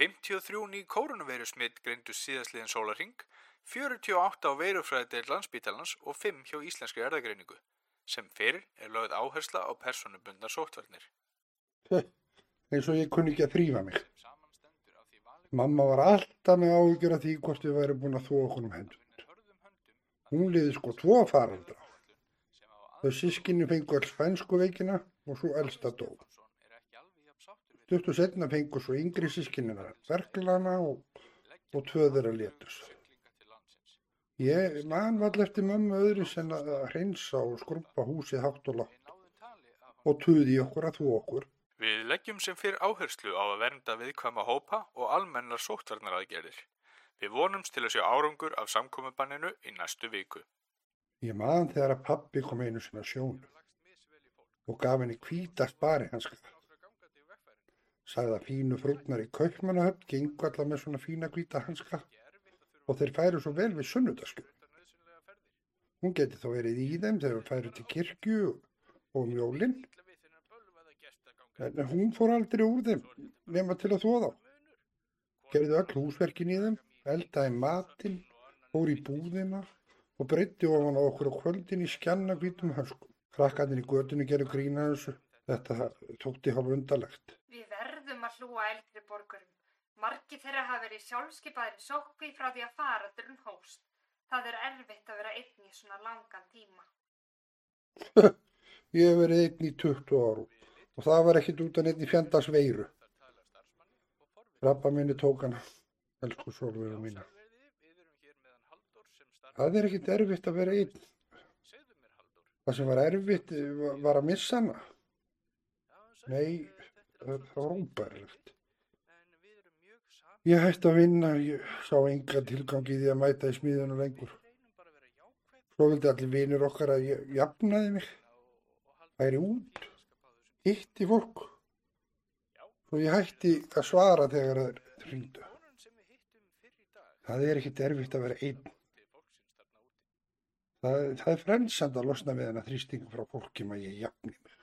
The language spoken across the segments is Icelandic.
53 ný koronavirusmitt greindust síðastliðin sólarhing, 48 á veirufræðideil landsbítalans og 5 hjá íslenskri erðagreiningu. Sem fyrr er lögð áhersla á personubundar sóttvarnir. eins og ég kunni ekki að þrýfa mig. Mamma var alltaf með áhyggjur af því hvort við væri búin að þóa okkur um hendur. Hún liði sko tvo faraldra. Þau sískinni fengu alls spænsku veikina og svo elsta dó. Stuttu setna fengu svo yngri sískinina berglana og, og tvö þeirra létust. siglinga til landsins. Ég man vall eftir mömmu öðru sem að hreinsa og skrumpa húsið hátt og látt og tuði okkur að þú okkur. Við leggjum sem fyrir áherslu á að vernda viðkvæma hópa og almennar sóttvarnaraðgerðir. Við vonumst til að sjá árangur af samkomubanninu í næstu viku. Ég man þegar að pappi kom einu sinna sjónu og gaf henni hvítast bari hanska. Sagði að fínu frútnar í kaupmannahöfn gengu allar með svona fína hvíta hanska og þeir færu svo vel við sunnudaskjöld. Hún geti þá verið í þeim þegar hún færu til kirkju og um jólinn, en hún fór aldrei úr þeim nema til að þóða. Gerði öll húsverkin í þeim, eldaði matinn, fór í búðina og breytti ofan á okkur á kvöldin í skjanna hvítum höskum. Krakkarnir í götunni gerðu grína þessu. Þetta tókti hálf undarlegt. Við verðum að hlúa eldri borgurum. Margi þeirra hafa verið sjálfskeipaðir sókvi frá því að faraldurinn hóst. Það er erfitt að vera einn í svona langan tíma. Ég hef verið einn í 20 árum og það var ekkit út af neitt í fjandars veiru. Rappa minni tók hana, elsku sólveru mína. Það er ekkit erfitt að vera einn. Það sem var erfitt var- var að missa hana. Nei, það það var óbærilegt. Ég hætti að vinna, ég sá enga tilgangi í því að mæta í smíðinu lengur. Svo vildi allir vinir okkar að ég jafnaði mig, væri út, hitti fólk. Svo ég hætti að svara þegar það hringdu. Það er ekkit erfitt að vera einn. Það, það er frelsand að losna við hennar þrýstingu frá fólki maður ég jafni mig.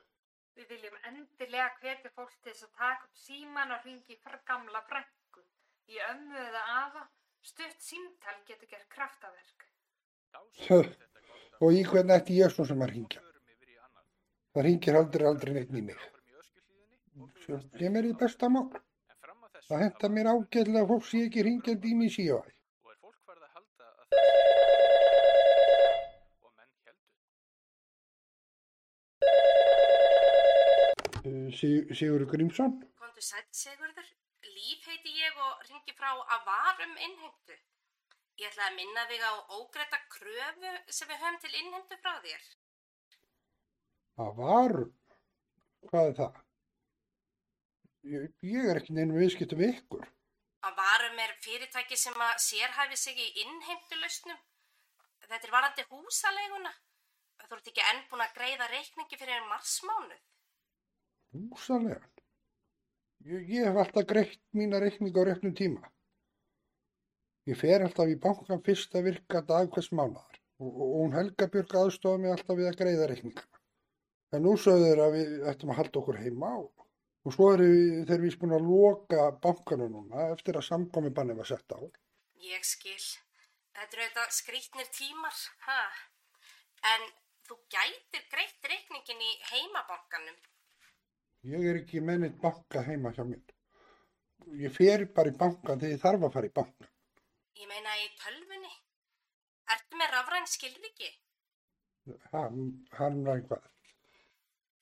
Endilega hvetja fólk til þess að taka upp síman og ringi gamla frængu. Í ömmu eða afa, stutt símtal getur gert kraftaverk. Og í hvern ætti ég svo sem að ringja? Það ringir aldrei aldrei neitt í mig. Ég er í besta mál. Það henda mér ágætlega að fólk sé ekki ringjandi í mig síðan. Og er fólk farið að halda að það og menn heldur. Sigur Grímsson? Kondu sætt Sigurður, Líf heiti ég og ringi frá að varum innheimtu. Ég ætla að minna þig á ógreita kröfu sem við höfum til innheimtu frá þér. Það var, hvað er það? Ég, ég er ekki neina viðskiptum við ykkur. Að varum er fyrirtæki sem að sérhæfi sig í innheimtu lausnum. Þetta er varandi húsaleguna. Þú ert ekki enn búin að greiða reikningi fyrir marsmánuð. Húsalegan. Ég, ég hef alltaf greitt mína reikninga á réttum tíma. Ég fer alltaf í bankan fyrsta virka dag hvers mánuðar og, og hún Helga Björg aðstofa mig alltaf við að greiða reikningana. En nú sögðu þeir að við ættum að halda okkur heima og, og svo eru við, þeir við búin að loka bankanu núna eftir að samkomi banni var sett á. Ég skil. Þetta eru þetta skrýtnir tímar, ha? En þú gætir greitt reikningin í heimabankanum. Ég er ekki með neitt banka heima hjá mér. Ég fer bara í bankan þegar ég þarf að fara í bankan. Ég meina í tölvunni. Ertu með rafræn skilriki? Hann, hann var einhvað.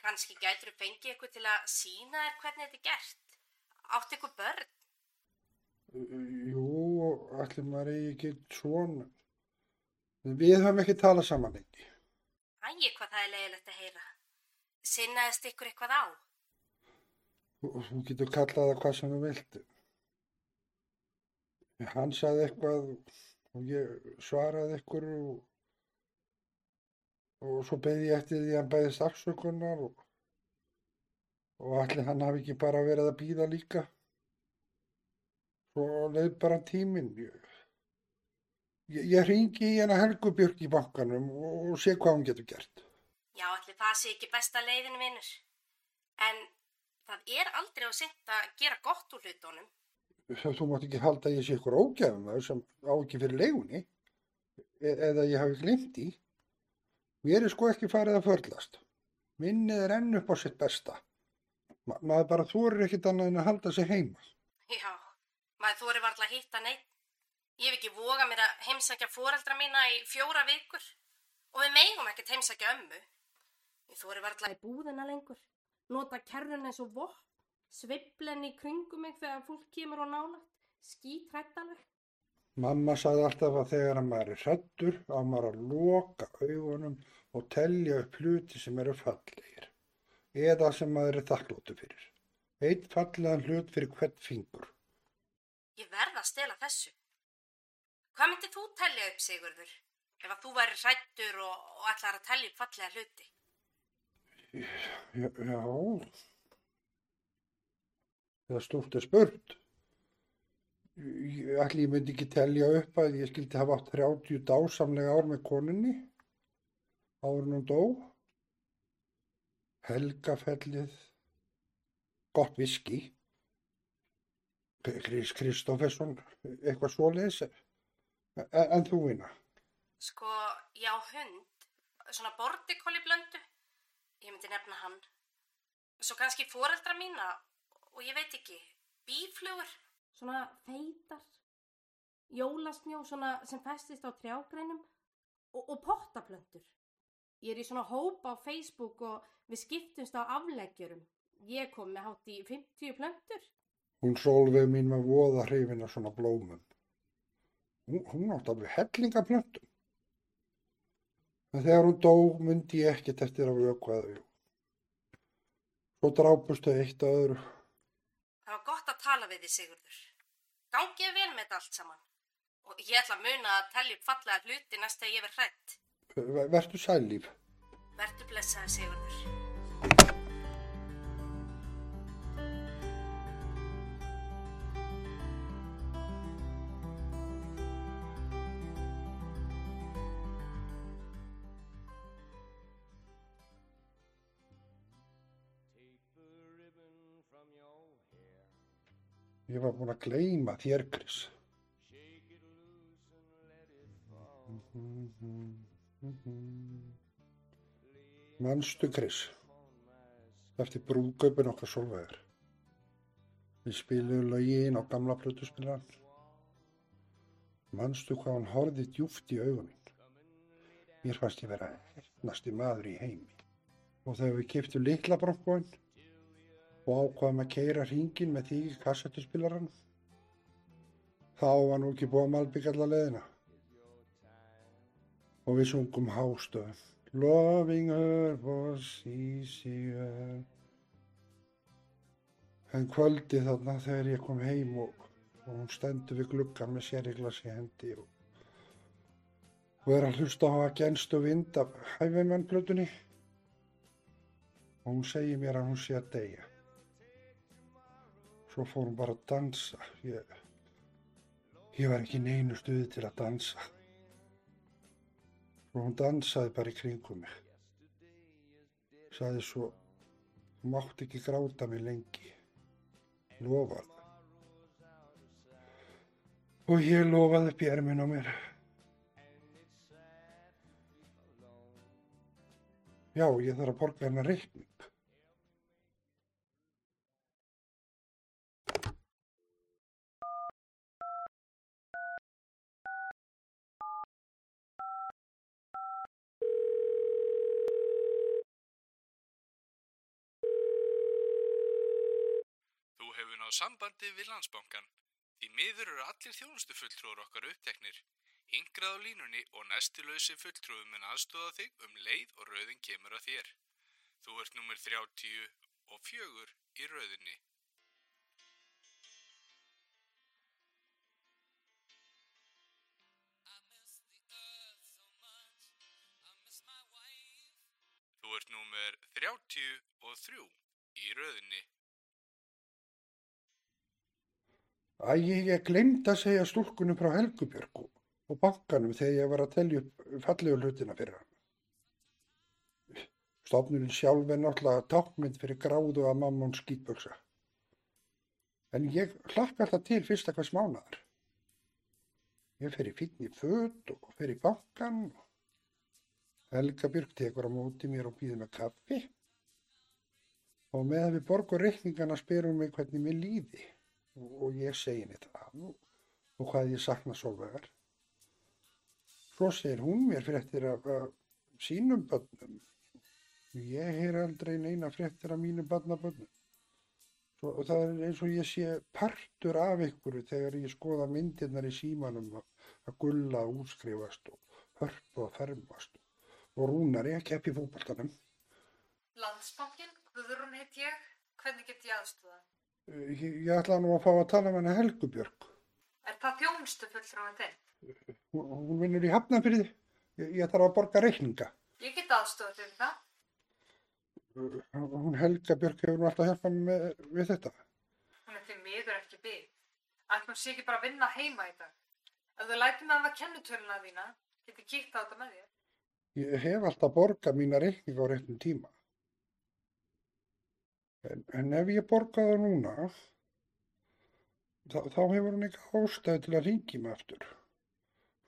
Kanski gætur þú fengið ykkur til að sína þér hvernig þetta er gert. Áttu ykkur börn? Jú, allir maður eigi ekki svona. Við höfum ekki talað saman lengi. Ægi hvað það er leiðilegt að heyra. Sinnaðist ykkur eitthvað á? Og þú getur kallað það hvað sem þú vilt. Hann sagði eitthvað og ég svaraði ykkur og, og svo beði ég eftir því að hann bæðist afsökunar og, og allir hann hafi ekki bara verið að býða líka. Svo leið bara tíminn. Ég, ég, ringi í hana Helgu Björk í bankanum og, og sé hvað hún getur gert. Já, allir það sé ekki besta leiðin, vinnur. En það er aldrei á sint að gera gott úr hlutunum. þú mátt ekki halda að ég sé ykkur ógæfum sem á ekki fyrir leigunni e eða ég hafi glimt í. Mér er sko ekki farið að förlast. Minnið er enn upp á sitt besta. Ma maður bara þorir ekkit annað en að halda sig heima. Já, maður þóri varla að hitta neitt. Ég hef ekki voga mér að heimsækja foreldra mína í fjóra vikur og við megum ekkert heimsækja ömmu. Ég þóri varla í búðina lengur, nota kerrun eins og vopp, sveiflen í kringum mig þegar fólk kemur á nálagt, skítrætt alveg. Mamma sagði alltaf að þegar að maður er hrættur á maður að loka augunum og telja upp hluti sem eru fallegir eða sem maður er þakklótu fyrir. Eitt fallegan hlut fyrir hvert fingur. Ég verð að stela þessu. Hvað myndið þú tellja upp, Sigurður? Ef að þú væri hrættur og, og ætlar að tellja upp fallega hluti. Já. Það stúrt er spurt. Ætli ég myndi ekki telja upp að ég skildi hafa átt 30 dásamlega ár með koninni en hún dó. Helgafellið, gott viski, Chris Kristoffersson, eitthvað svoleiðis. En, en þú vinna? Sko, já, hund, svona bortikóli blöndu. Ég myndi nefna hann. Svo kannski foreldra mína og ég veit ekki, bíflugur. Svona feitar, jólasnjó svona sem festist á trjágreinum og, og pottaplöntur. Ég er í svona hópa á Facebook og við skiptumst á afleggjurum. Ég kom með hátt í 50 plöntur. Hún Solveig mín var voða hrifin af svona blómum. Hún, hún átti alveg hellingaplöntum. En þegar hún dó myndi ég ekkert eftir að vökva þau. Svo drápust þau eitt að öðru. Það var gott að tala við þið, Sigurður. Gangið vel með þetta allt saman. Og ég ætla að muna að tellja upp fallega hluti næst þegar ég verð hrætt. Ver- Vertu sælíf. Vertu blessaði, Sigurður. Ég var búin að gleyma þér, Chris. Manstu, Chris, eftir brúðkaupin okkar Solveigar. Við spilum lögin á gamla plötuspilaran. Manstu hvað hann horfði djúft í augun mín. Mér fannst ég vera hefnasti maður í heimi. Og þegar við kiptum litla bronkóin og ákvaðum að keira hringin með því kassettuspilaran, þá var nú ekki búið að malbygga alla leðina. Og við sungum hástöðum. Loving her was easier. En kvöldi þarna þegar ég kom heim og, og hún stendur við gluggan með sériglas í hendi og, og er að hlusta á að genstu vind af hæfimennplötunni og hún segir mér að hún sé að deyja. Svo fór hún bara að dansa. Ég, ég var ekki neinu stuði til að dansa. Svo hún dansaði bara í kringum mig. Saði svo, þú mátt ekki gráta mig lengi. Lofaði. Og ég lofaði erminn á mér. Já, ég þarf að borga hennar reikning. Hefur náð sambandi við landsbankan. Því miður eru allir þjónustufulltrúar okkar uppteknir. Hingrað á línunni og næstu lausi fulltrúum mun aðstóða þig um leið og rauðin kemur að þér. Þú ert nummer 30 og fjögur í rauðinni. Þú ert númer 33 í rauðinni. Æ, ég glemd að segja stúlkunum frá Helgubjörg og, bankanum þegar ég var að telja upp fallegu hlutina fyrir hann. Stofnunin sjálf er náttúrulega tákmynd fyrir gráðu að mammon skýtböksa. En ég hlakka alltaf til fyrsta hvers mánaðar. Ég fer í fínni föt og fer í bankan. Helga Björg tekur á móti mér og býður með kaffi. Og meðan við borgum reikningana spyr hún mig hvernig mér líði. Og, og ég segi henni það og, og hvað ég sakna sólvegar. Svo segir hún mér fréttir af, af sínum börnum. Ég heyr aldrei neina fréttir af mínum barnabörnum. Svo, og það er eins og ég sé partur af ykkur þegar ég skoða myndirnar í símanum að, að gulla að útskrifast og hörpu að fermast og rúnar ég kepp í fókbaltanum. Landsbankin, Guðrún heit ég. Hvernig get ég aðstúða? Ég, ég ætla nú að fá að tala með hana Helgubjörg. Er það þjónustu fulltrúin þinn? Hún, hún vinnur í hafnafyrði. Ég, ég þarf að borga reikninga. Ég get aðstúða til það. Hún Helga Björg hefur nú alltaf hjálpað með, við þetta. Hún er því miður ekki byggð. Ætlum hún sé ekki bara að vinna heima í dag. Ef þú lætur með að það kennutöluna þína, get ég kíkt á þetta með þér. Ég hef alltaf borgað mína reikninga á réttum tíma. En, en ef ég borga það núna, þá, þá hefur hún ekki ástæði til að ringi mig aftur.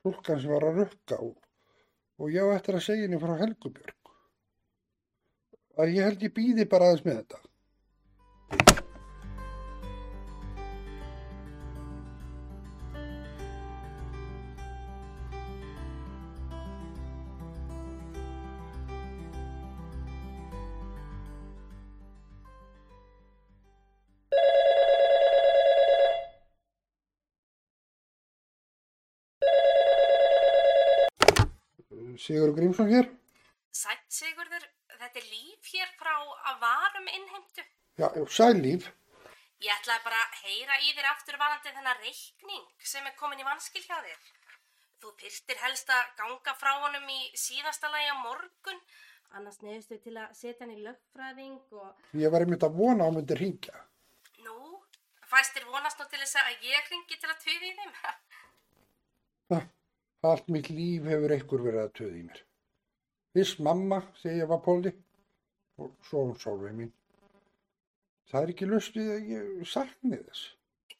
Fólkan sem var að rukka og, og ég á eftir að segja henni frá Helgubjörg. Að ég held ég býði bara aðeins með þetta. Sigur Grímsson hér. Sætt Sigurður, þetta er líf hér frá að varum innheimtu. Já, sælíf. Ég ætlaði bara að heyra í þér aftur varandi þennan reikning sem er komin í vanskil hjá þér. Þú pyrstir helst að ganga frá honum í síðasta lagi á morgun. Annars nefnstu til að setja hann í lögfræðing og... Ég var einmitt að vona að hann myndi ringja. Nú, fæstir vonast nú til þess að ég ringi til að tuði í þeim. Ha, allt mitt líf hefur einhver verið að töði í mér. Viss mamma, þegar ég var póli, og svo hún sólveig mín. Það er ekki lust við að ég sakni þess.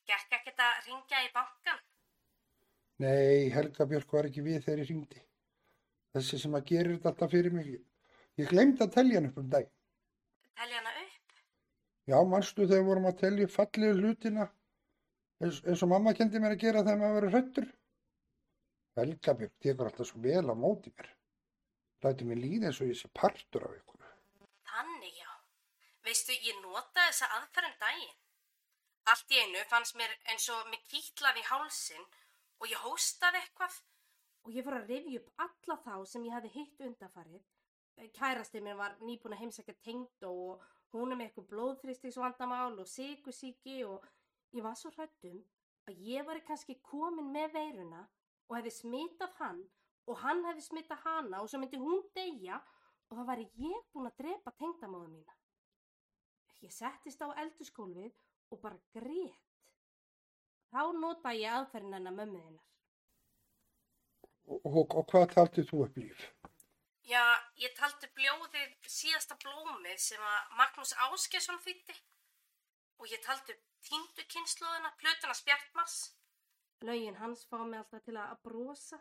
Gekk ekkert að ringja í bankan. Nei, Helga Björk var ekki við þegar ég ringdi. Þessi sem að gerir þetta alltaf fyrir mig. Ég glemdi að telja hann upp um dag. Telja hana upp. Já, manstu þegar vorum að telja fallið hlutina eins, eins og mamma kendi mér að gera þegar maður verið hrættur. Helga Björk tekur alltaf svo vel á móti mér. Læti mér líða eins og ég sé partur af ykkur. Þannig já. Veistu, ég notaði þessa aðferðum daginn. Allt í einu fannst mér eins og mig kýtlaði hálsin og ég hóstaði eitthvað. Og ég fór að rifja upp alla þá sem ég hefði hitt undafarið. Kærasti minn var nýbúin að heimsækja tengdó og hún er með eitthvað blóðþristisvandamál og sigursíki og ég var svo hrættum að ég var kannski komin með veiruna og hefði smitað hann og hann hefði smitað hana og svo myndi hún deyja og þá væri ég búin að drepa tengdamóðu mína. Ég settist á eldurskólfið og bara grét. Þá nota ég aðferðin hennar mömmu þinnar. Og, og, og hvað taltið þú upp líf? Já, ég taldi bljóðið síðasta blómið sem að Magnús Áskesson þýtti og ég taldi upp týndu kynnslóðina, plötuna Spjartmars. Laugin hans fá mig alltaf til að brosa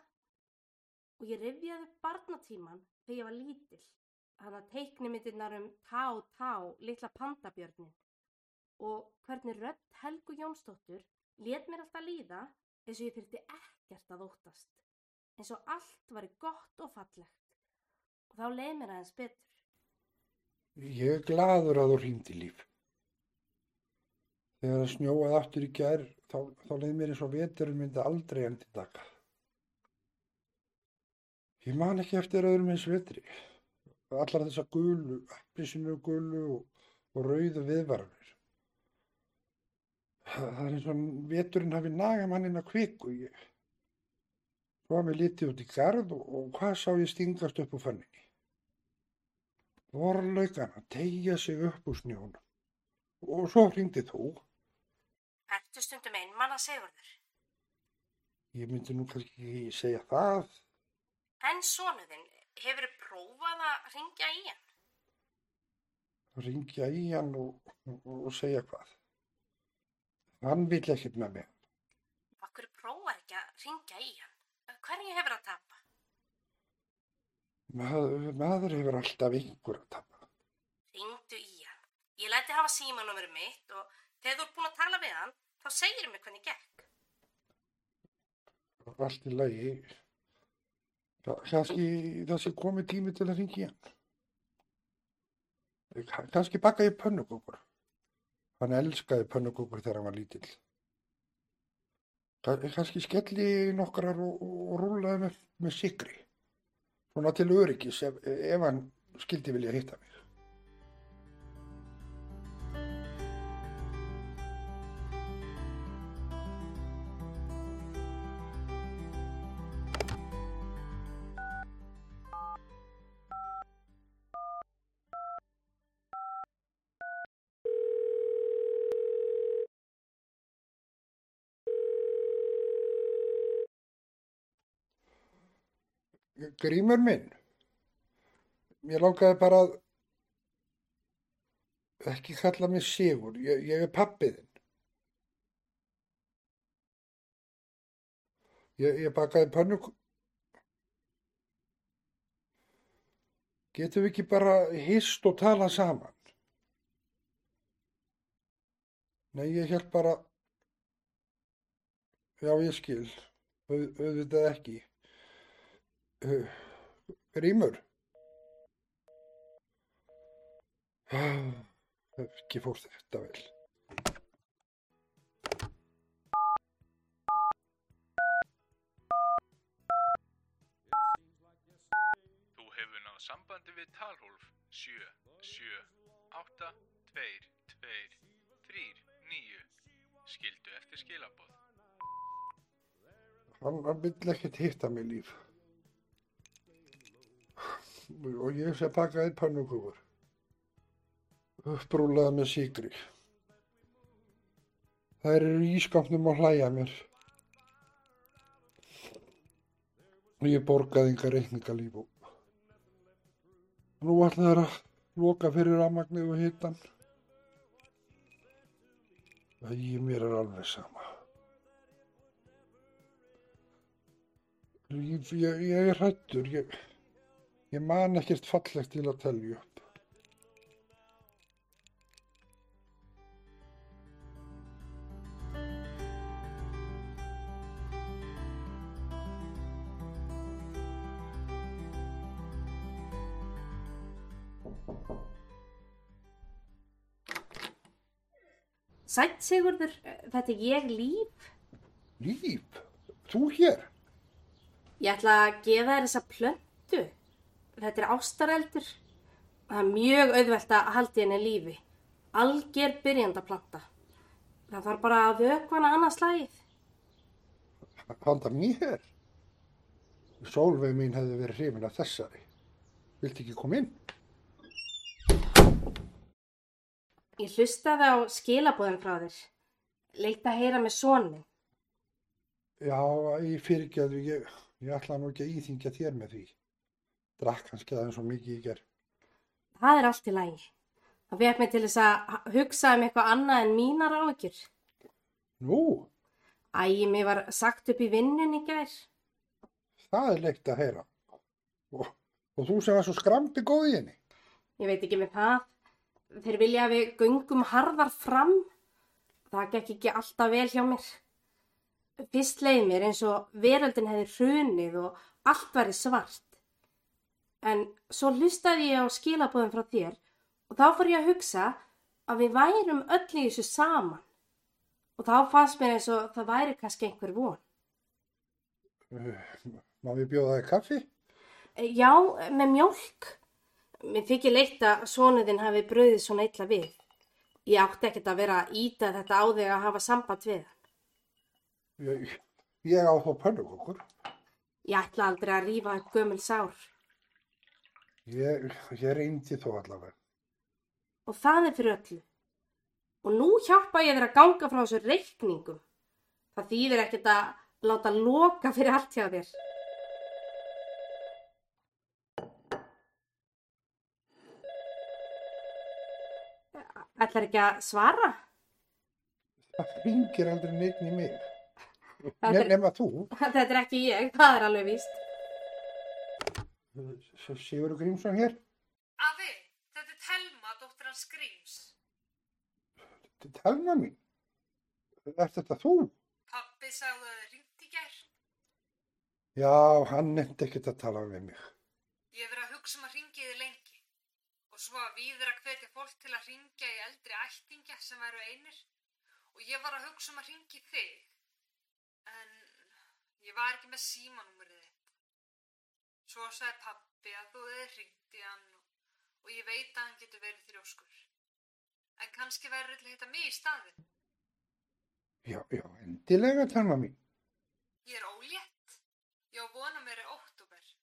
og ég rifjaði upp barnatíman þegar ég var lítil. Þannig að teiknimyndirnar um Tá Tá, litla pandabjörnin og hvernig rödd Helgu Jónsdóttur let mér alltaf líða eins og ég þurfti ekkert að óttast. Eins og allt var gott og fallegt og þá leið mér aðeins betur. Ég er gladur að þú hringdi líf. Þegar það snjóaði aftur í gær, þá, þá leið mér eins og veturinn myndi aldrei enn til daga. Ég man ekki eftir öðrum eins vetri. Allar þessa gulu, applisinu gulu og, og rauðu viðvarfir. Það er eins og veturinn hafi nagað manninn að kviku. Ég... Að mér litið út í garð og, og hvað sá ég stingast upp úr fanninni? Vorlaugana tegja sig upp úr snjónum. Og svo hringdi þú. Ertu stundum einmann að segurður? Ég myndi nú kannski ekki segja það. En sonuðinn, hefur prófað að ringja í hann? Ringja í hann og, og, og segja hvað. Hann vill ekkert með mig. Akkur prófa ekki að ringja í hann. Hverju hefur að tapa? Maður, maður hefur alltaf einhver að tapa. Ringdu í hann. Ég læti hafa símanúmerum mitt og þegar þú ert búin að tala við hann, þá segir mér hvernig gekk. Allt í lagi. Það sé komið tími til að ringi hann. Ka- Kannski baka ég pönnukúkur. Hann elskaði pönnukúkur þegar hann var lítill. Ka- Kannski skelli nokkrar og, og rúlaði með, með sigri. Svona til öryggis ef, ef hann skildi vilja hitta mig. Grímur minn, mér langaði bara að ekki kalla mig Sigur, ég, ég er pappiðinn. Ég, ég bakaði pönnu... Getum við ekki bara hist og tala saman? Nei, ég held bara... Já, ég skil. Au- Auðvitað ekki. Uh, Grímur? Ah, Ekki fór þetta vel. Þú hefur náð sambandi við Talhólf 7 7 8 2 2 3 9 Skildu eftir skilaboð. Hann vill ekkert hitta mig líf. Og ég sé bakaði pannukúkur. Uppbrúlaði með síkri. Þær eru í ískapnum og hlæja mér. Og ég borgaði enga reikninga líf og nú ætla þær að loka fyrir rafmagnið og hitan. Æ, mér er alveg sama. Ég, ég, ég er hrættur, ég, ég man ekkert fallegt til að telja upp. Sætt Sigurður, þetta er ég líf. Líf, þú hér? Ég ætla að gefa þér þessa plöntu. Þetta er ástareldur. Það er mjög auðvelt að haldi henni lífi. Alger byrjandaplanta. Það þarf bara að vökva hana annað slagið. Handa mér? Sólveig mín hefði verið hrifin af þessari. Viltu ekki koma inn? Ég hlustaði á skilabóðin frá þér. Leitt að heyra með sonin. Já, ég fyrirgeðu, ég, ég ætla nú ekki að íþingja þér með því. Drakk kannski aðeins svo mikið ég ger. Það er allt í lagi. Það vekk mig til þess að hugsa um eitthvað annað en mínar áhyggjur. Nú, Æ, mér var sagt upp í vinnun í gær. það er leitt að heyra. Og, og þú sem var svo skramdi góð í henni. Ég veit ekki með það. Þeir vilja að við göngum harðar fram. Það gekk ekki alltaf vel hjá mér. Fyrst leið mér eins og veröldin hefði hrunið og allt væri svart. En svo hlustaði ég á skilabóðum frá þér og þá fór ég að hugsa að við værum öll í þessu saman. Og þá fannst mér eins og það væri kannski einhver von. Má við bjóða þig kaffi? Já, með mjólk. Mér þykir leitt að sonuðinn hafi bröðið svona illa við. Ég átti ekkert að vera að íta þetta á þig að hafa samband við hann. Ég, ég á þá pönnukokkur. Ég ætla aldrei að rífa upp gömul sár. Ég, ég reyndi þó allavega. Og það er fyrir öllu. Og nú hjálpa ég þér að ganga frá þessu reikningum. Það þýðir ekkert að láta loka fyrir allt hjá þér. Ætlar ekki að svara? Það ringir aldrei neitt í mig. Þetta Ne er, nema þú, þetta er ekki ég, það er alveg víst. Sigurður Grímsson hér. Afi, þetta er Telma, dóttir hans Gríms. Þetta er Telma mín. Er þetta þú? Pappi sagði að þið ringt í gær. Já, hann nefndi ekkert að tala við mig. Ég hef verið að hugsa um að ringi þið lengi. Og svo að víður að hvetja fólk til að ringja í eldri ættingja sem væru einir. Og ég var að hugsa um að ringi þig. En ég var ekki með símanúmerið þitt. Svo sagði pappi að þú hefði ringt í hann og, ég veit að hann getur verið þrjóskur. En kannski verður til að hitta mig í staðin. Já, já, endilega Telma mín. Ég er ólétt. Ég á vona mér í óttúber.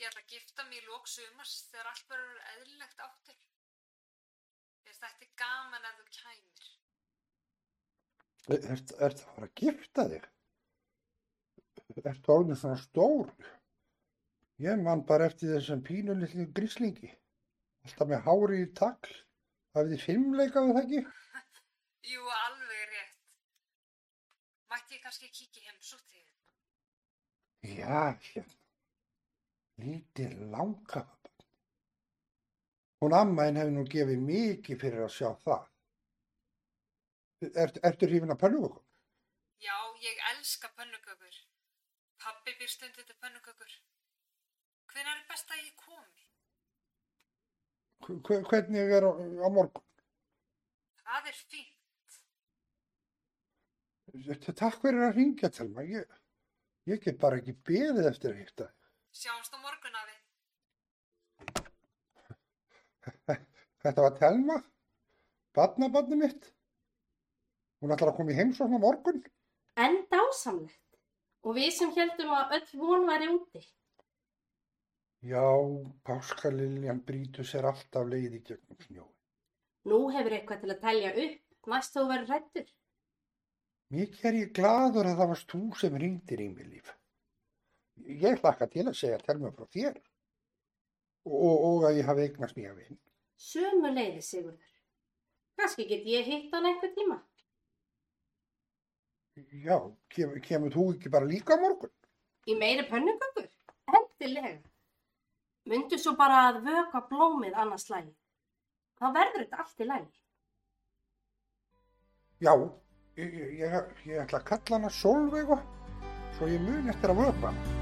Ég ætla að gifta mig í lók sumars þegar allt verður eðlilegt áttur. Ég er gaman ef þú kæmir. Ert er það að fara að gifta þig? Ertu orðin svona stór? Ég man bara eftir þessum pínu litlu gríslingi. Alltaf með hári í takl. Hafið þið fimmleika við það ekki? Jú, alveg rétt. Mætti ég kannski kíkja heim svo til þið? Já, hérna. Lítið langafabann. Hún ammaðin hefði nú gefið mikið fyrir að sjá það. Er, ertu hrifin að pönnugukum? Já, ég elska pönnukökur. Pappi býr stundið til pönnukökur. Hvenær er best að ég komi? Hve- Hvernig er á, á morgun? Það er fínt. Takk fyrir að ringja til maður. Ég, ég get bara ekki beðið eftir að þig. Sjáumst á morgun, afi. Þetta var Telma, badnabarni mitt. Hún ætlar að koma í heimsókn á morgun. En dásamlegt. Og við sem heldum að öll von væri úti. Já, páskaliljan brýtur sér alltaf leið í gegnum snjó. Nú hefur eitthvað til að telja upp, næst þú verður hrættur. Mikið er ég gladur að það varst þú sem ringdir í mig líf. Ég hlakka til að segja Telma frá þér og, og að ég hafi eignast nýja vinn. Sömu leiði, Sigurður. Kannski get ég hitt hann einhver tíma. Já, kem, kemur þú ekki bara líka morgun? Í meiri pönnukökur? Endilega. Mundu svo bara að vöka blómið annars lagi. Þá verður þetta allt í lagi. Já, ég, ég, ég, ætla að kalla hana Solveiga svo ég mun eftir að hana.